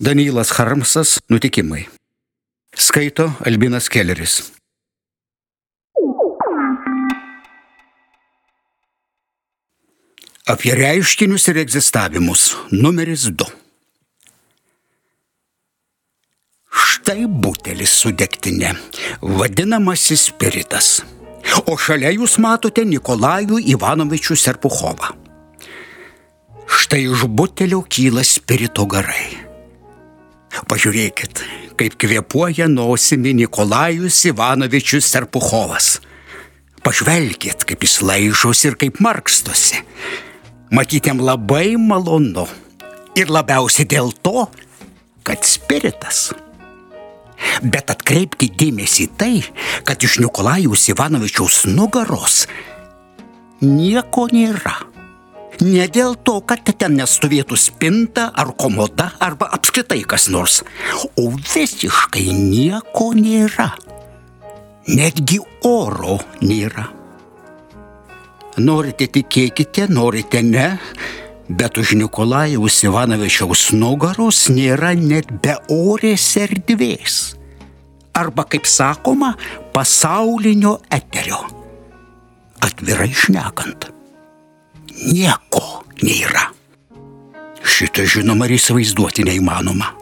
Danilas Harmsas Nutikimai. Skaito Albinas Kelleris. Apie reiškinius ir egzistavimus. Numeris 2. Štai butelis su degtinė, vadinamasis spiritas. O šalia jūs matote Nikolajų Ivanovičių Serpuchovą. Štai iš butelio kyla spirito garai. Pažiūrėkit, kaip kvėpuoja nosimi Nikolajus Ivanovičius Serpuchovas. Pažvelkit, kaip jis laižosi ir kaip markstosi. Matytėm labai malonu. Ir labiausiai dėl to, kad spiritas. Bet atkreipkite dėmesį į tai, kad iš Nikolajus Ivanovičiaus nugaros nieko nėra. Ne dėl to, kad ten nestovėtų spinta ar komoda arba apskritai kas nors, o visiškai nieko nėra. Netgi oro nėra. Norite tikėkite, norite ne, bet už Nikolajaus Ivanovičiaus nugaros nėra net be orės erdvės. Arba, kaip sakoma, pasaulinio eterio. Atvirai šnekant nieko nėra. Šitą žinoma ir įsivaizduoti neįmanoma.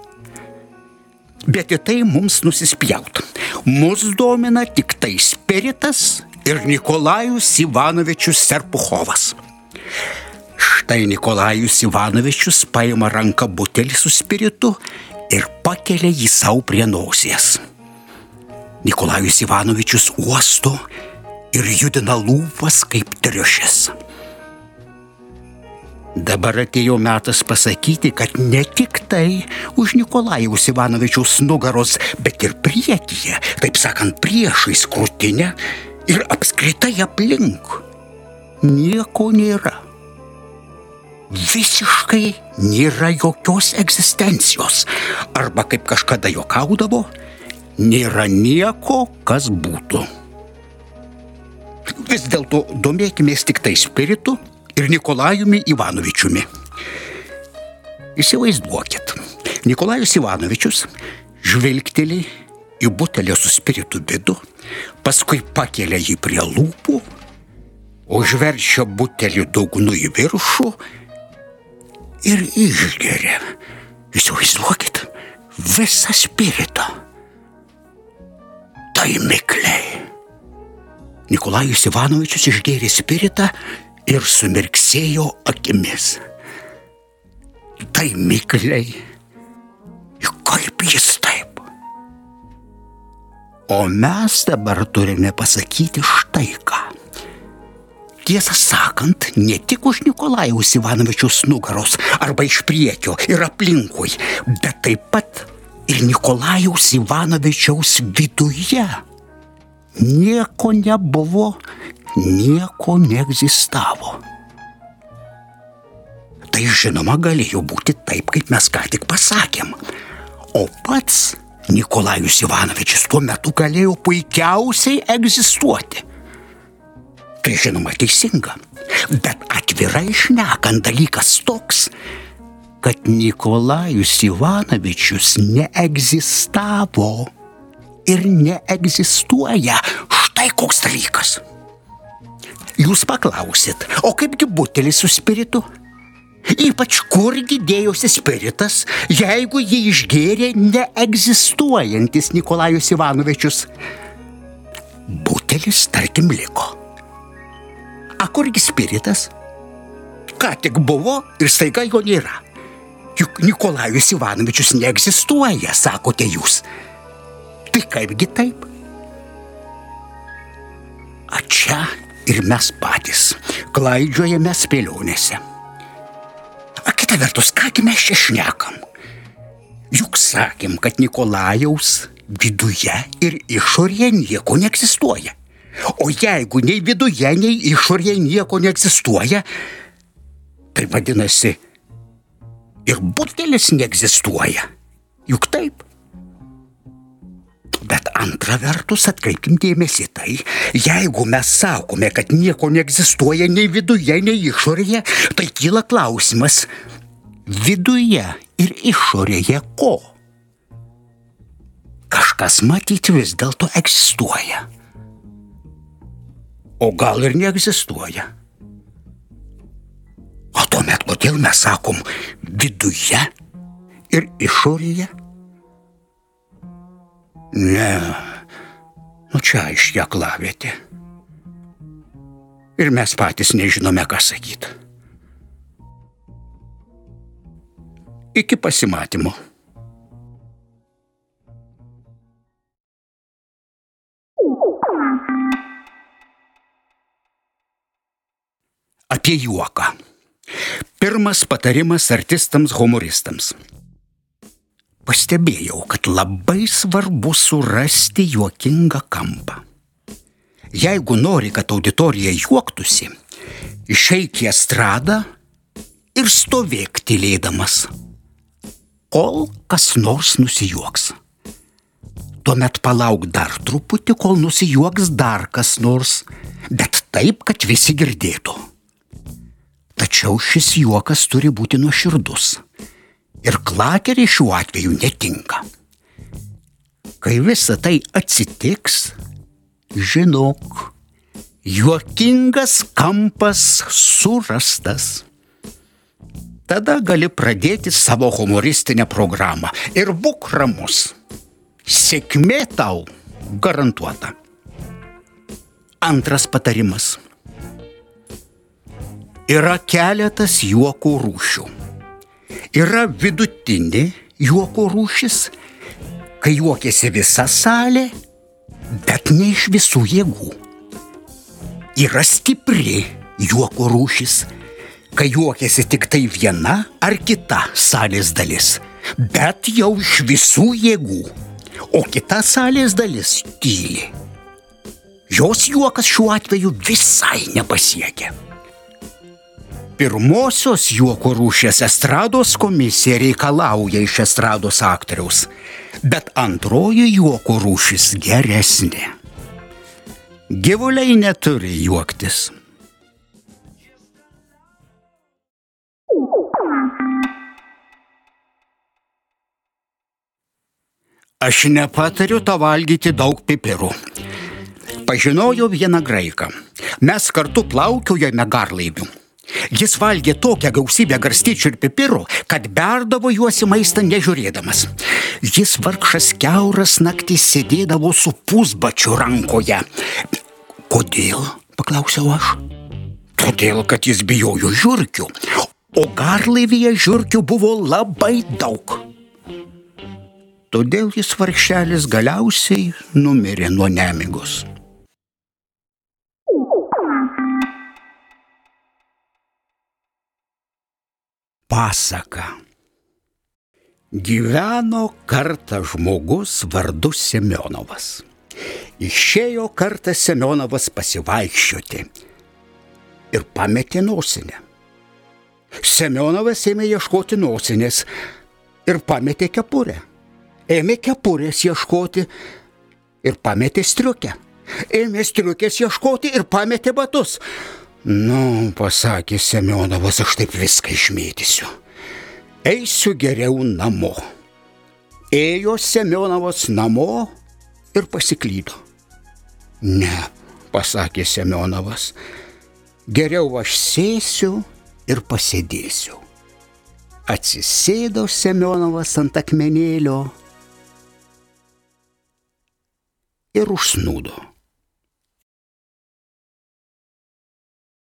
Bet į tai mums nusispjaut. Mus domina tik tai spiritas ir Nikolajus Ivanovičius Serpuchovas. Štai Nikolajus Ivanovičius paima ranką butelį su spiritu ir pakelia jį savo prie nosies. Nikolajus Ivanovičius uosto ir judina lūpas kaip triušis. Dabar atėjo metas pasakyti, kad ne tik tai už Nikolajaus Ivanovičiaus nugaros, bet ir priekyje, taip sakant, priešais krūtinę ir apskritai aplink. Nieko nėra. Visiškai nėra jokios egzistencijos. Arba kaip kažkada juokaudavo, nėra nieko, kas būtų. Vis dėlto domėkime tik tai spiritu ir Nikolajumi Ivanovičiumi. Įsivaizduokit, Nikolajus Ivanovičius žvilgteli į butelį su spiritu vidų, paskui pakelia jį prie lūpų, užverčia butelį dugnu į viršų ir išgeria. Įsivaizduokit, visą spiritą. Tai mikliai. Nikolajus Ivanovičius išgėrė spiritą ir sumirksėjo akimis. Tai mikliai, kaip jis taip. O mes dabar turime pasakyti štai ką. Tiesą sakant, ne tik už Nikolajaus Ivanovičius nugaros arba iš priekio ir aplinkui, bet taip pat ir Nikolajaus Ivanovičiaus viduje. Nieko nebuvo nieko neegzistavo. Tai žinoma galėjo būti taip, kaip mes ką tik pasakėm. O pats Nikolajus Ivanovičius tuo metu galėjo puikiausiai egzistuoti. Tai žinoma teisinga. Bet atvirai šnekant dalykas toks, kad Nikolajus Ivanovičius neegzistavo ir neegzistuoja. Štai koks dalykas. Jūs paklausit, o kaipgi butelis su spiritu? Ypač kurgi dėjosi spiritas, jeigu jį išgėrė neegzistuojantis Nikolajus Ivanovičius. Butelis, tarkim, liko. A kurgi spiritas? Ką tik buvo ir staiga jo nėra. Juk Nikolajus Ivanovičius neegzistuoja, sakote jūs. Tai kaipgi taip? A čia ir mes patys klaidžiojame spėlionėse. O kita vertus, kągi mes čia šnekam? Juk sakėm, kad Nikolajaus viduje ir išorėje nieko neegzistuoja. O jeigu nei viduje, nei išorėje nieko neegzistuoja, tai vadinasi, ir butelis neegzistuoja. Juk taip. Bet antra vertus atkreipkim dėmesį tai, jeigu mes sakome, kad nieko neegzistuoja nei viduje, nei išorėje, tai kyla klausimas, viduje ir išorėje ko? Kažkas matyti vis dėlto egzistuoja. O gal ir neegzistuoja. O tuomet kodėl mes sakom viduje ir išorėje? Ne, nu čia aiškiai aklavietė. Ir mes patys nežinome, ką sakyti. Iki pasimatymo. Apie juoką. Pirmas patarimas artistams humoristams. Pastebėjau, kad labai svarbu surasti juokingą kampą. Jeigu nori, kad auditorija juoktųsi, išeik į estradą ir stovėk tylėdamas, kol kas nors nusijuoks. Tuomet palauk dar truputį, kol nusijuoks dar kas nors, bet taip, kad visi girdėtų. Tačiau šis juokas turi būti nuoširdus. Ir klakeriai šiuo atveju netinka. Kai visa tai atsitiks, žinok, juokingas kampas surastas. Tada gali pradėti savo humoristinę programą ir būk ramus. Sėkmė tau garantuota. Antras patarimas yra keletas juoko rūšių. Yra vidutinė juoko rūšis, kai juokiasi visa salė, bet ne iš visų jėgų. Yra stipri juoko rūšis, kai juokiasi tik tai viena ar kita salės dalis, bet jau iš visų jėgų, o kita salės dalis tyli. Jos juokas šiuo atveju visai nepasiekia. Pirmosios juoko rūšės estrados komisija reikalauja iš estrados aktoriaus, bet antroji juoko rūšis geresnė. Gyvuliai neturi juoktis. Aš nepatariu to valgyti daug pipirų. Pažinojau vieną graiką. Mes kartu plaukiojame garlaiviu. Jis valgė tokią gausybę garstyčių ir pipirų, kad berdavo juos į maistą nežiūrėdamas. Jis vargšas keuras naktį sėdėdavo su pusbačiu rankoje. Kodėl? paklausiau aš. Todėl, kad jis bijojo žiūrkių, o garlaivyje žiūrkių buvo labai daug. Todėl jis vargšelis galiausiai numirė nuo nemigos. Pasaka. Gyveno kartą žmogus vardu Semionovas. Išėjo kartą Semionovas pasivaikščioti ir pametė nosinę. Semionovas ėmė ieškoti nosinės ir pametė kepurę. Ėmė kepurės ieškoti ir pametė striukę. Ėmė striukės ieškoti ir pametė batus. Nu, pasakė Semionovas, aš taip viską išmėtysiu. Eisiu geriau namo. Ėjo Semionovas namo ir pasiklydo. Ne, pasakė Semionovas, geriau aš sėsiu ir pasėdėsiu. Atsisėdo Semionovas ant akmenėlio ir užsnūdo.